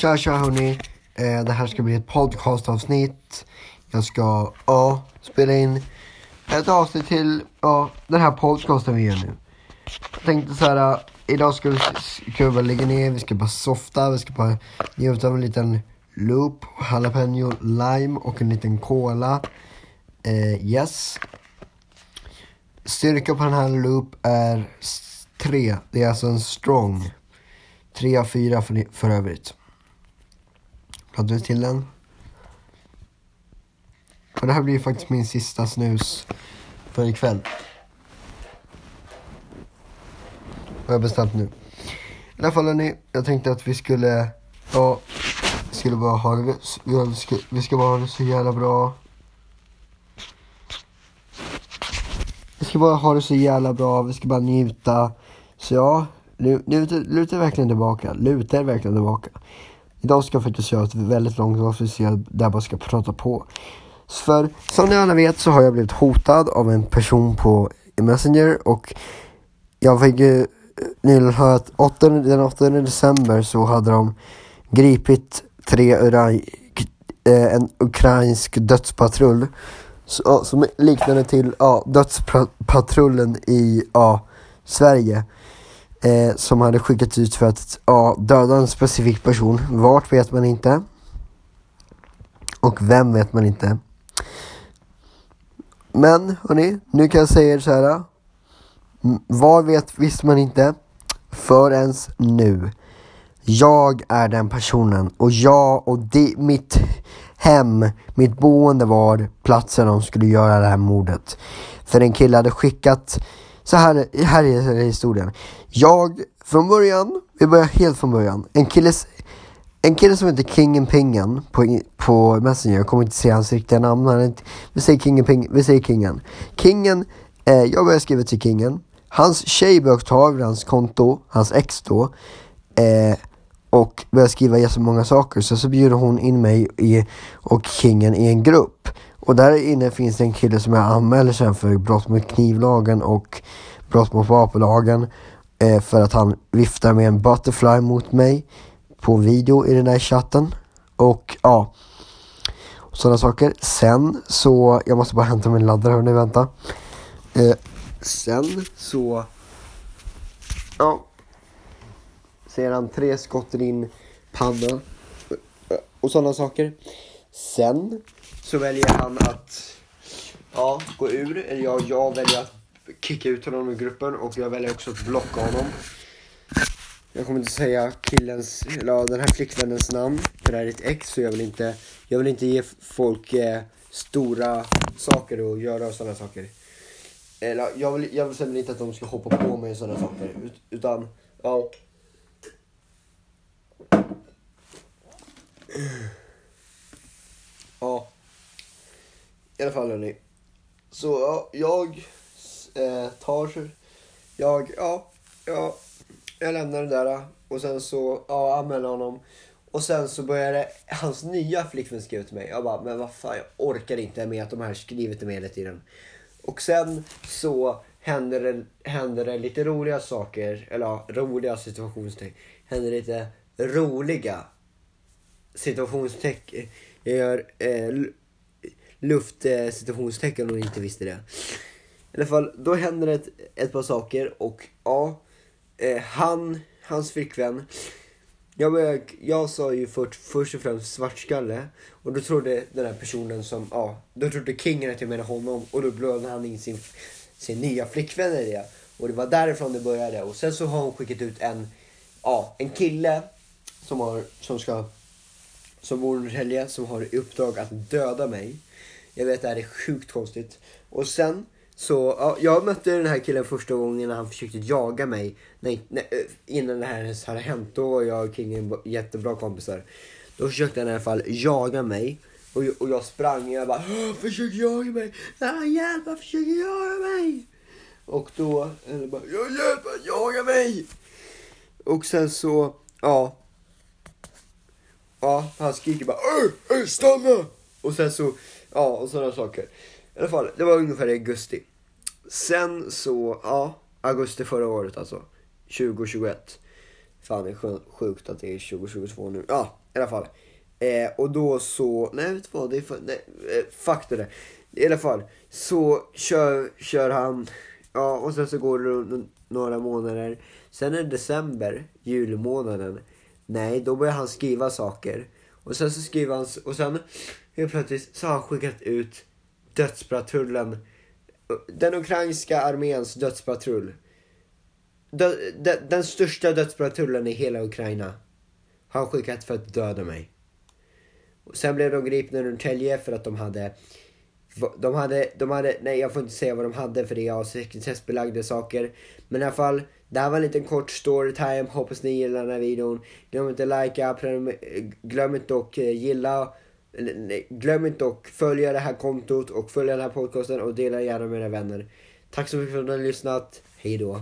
Tja tja hörni. Eh, det här ska bli ett podcastavsnitt. Jag ska ja, spela in ett avsnitt till ja, den här podcasten vi gör nu. Jag tänkte så här. Uh, idag ska vi, ska vi bara lägga ner, vi ska bara softa, vi ska bara njuta av en liten loop, jalapeno lime och en liten cola. Eh, yes. Styrka på den här loop är 3. Det är alltså en strong. 3 av 4 för, för övrigt. Laddar vi till den. Och det här blir faktiskt min sista snus för ikväll. Har jag bestämt nu. I alla fall hörni, jag tänkte att vi skulle, ja, vi skulle bara ha det, vi ska, vi ska bara ha det så jävla bra. Vi ska bara ha det så jävla bra, vi ska bara njuta. Så ja, luta, luta verkligen tillbaka, luta verkligen tillbaka. Idag ska jag faktiskt göra ett väldigt långt avsnitt där jag bara ska prata på. För som ni alla vet så har jag blivit hotad av en person på Messenger och jag fick ju nyligen höra att 8, den 8 december så hade de gripit tre uran, eh, en ukrainsk dödspatrull som liknade till ja, dödspatrullen i ja, Sverige eh, som hade skickats ut för att ja, döda en specifik person. Vart vet man inte. Och vem vet man inte. Men hörni, nu kan jag säga er så här. Var vet visste man inte förrän nu. Jag är den personen och jag och de, mitt hem, mitt boende var platsen de skulle göra det här mordet. För en kille hade skickat, så här, här är historien. Jag, från början, vi börjar helt från början. En kille, en kille som heter Kingen Pingen på, på Messenger, jag kommer inte säga hans riktiga namn, han inte, vi säger Kingen Pingen, vi säger Kingen. Kingen, eh, jag började skriva till Kingen. Hans tjej börjar ta över hans konto, hans ex då. Eh, och började skriva jättemånga saker. Så så bjuder hon in mig i, och Kingen i en grupp. Och där inne finns det en kille som jag anmäler sen för brott mot knivlagen och brott mot vapenlagen. Eh, för att han viftar med en butterfly mot mig på video i den där chatten. Och ja, sådana saker. Sen så, jag måste bara hämta min laddare hörni, vänta. Eh, sen så, ja, ser han tre skott i din panna och sådana saker. Sen så väljer han att ja, gå ur, eller jag, jag väljer att kicka ut honom ur gruppen och jag väljer också att blocka honom. Jag kommer inte säga killens, eller den här flickvännens namn, för det här är ett ex så jag vill inte, jag vill inte ge folk eh, stora saker att göra och sådana saker. Eller jag vill, jag vill inte att de ska hoppa på mig och sådana saker, utan ja. Ja. I alla fall hörni. Så ja, jag eh, tar... Jag, ja, ja, jag lämnar det där eh, och sen så ja, anmäler honom. Och sen så började hans nya flickvän skriva till mig. Jag bara, men vad fan jag orkar inte med att de här skriver till mig hela tiden. Och sen så händer det, händer det lite roliga saker, eller ja, roliga situationstecken. Händer lite roliga situationstecken. Jag gör eh, luftsituationstecken eh, om ni inte visste det. I alla fall, då händer det ett, ett par saker och ja, eh, han, hans flickvän. Jag, började, jag sa ju först, först och främst svartskalle och då trodde den här personen som, ja, då trodde kingen att jag menade honom och då blödde han in sin, sin nya flickvän i det. Och det var därifrån det började och sen så har hon skickat ut en, ja, en kille som har, som ska, som bor i Norrtälje, som har i uppdrag att döda mig. Jag vet det här är sjukt konstigt. Och sen så, ja, jag mötte den här killen första gången när han försökte jaga mig. Nej, nej, eh, innan det här ens hade hänt. Då var jag och Kingen jättebra kompisar. Då försökte han i alla fall jaga mig. Och, och jag sprang och jag bara försök jaga mig. Hjälp, han försöker jaga mig. Och då, eller bara, jag hjälp, han jagar mig. Och sen så, ja. Ja, han skriker bara öh, stanna. Och sen så, ja, och sådana saker. I alla fall, det var ungefär i augusti. Sen så, ja, augusti förra året alltså. 2021. Fan det är sjukt att det är 2022 nu. Ja, i alla fall. Eh, och då så, nej vet du vad, det är för, nej, eh, fuck det där. I alla fall, så kör, kör han, ja och sen så går det några månader. Sen är det december, julmånaden. Nej, då börjar han skriva saker. Och sen så skriver han, och sen helt plötsligt så har han skickat ut dödspatrullen. Eh, den ukrainska arméns dödspatrull. Dö, de, den största dödspatrullen i hela Ukraina. Har han skickat för att döda mig. Och sen blev de gripna i Norrtälje för att de hade de hade, de hade, nej jag får inte säga vad de hade för det är sekretessbelagda saker. Men i alla fall, det här var en liten kort storytime. Hoppas ni gillar den här videon. Glöm inte att likea, glöm inte att eh, gilla. Glöm inte att följa det här kontot och följa den här podcasten och dela gärna med era vänner. Tack så mycket för att ni har lyssnat. Hej då.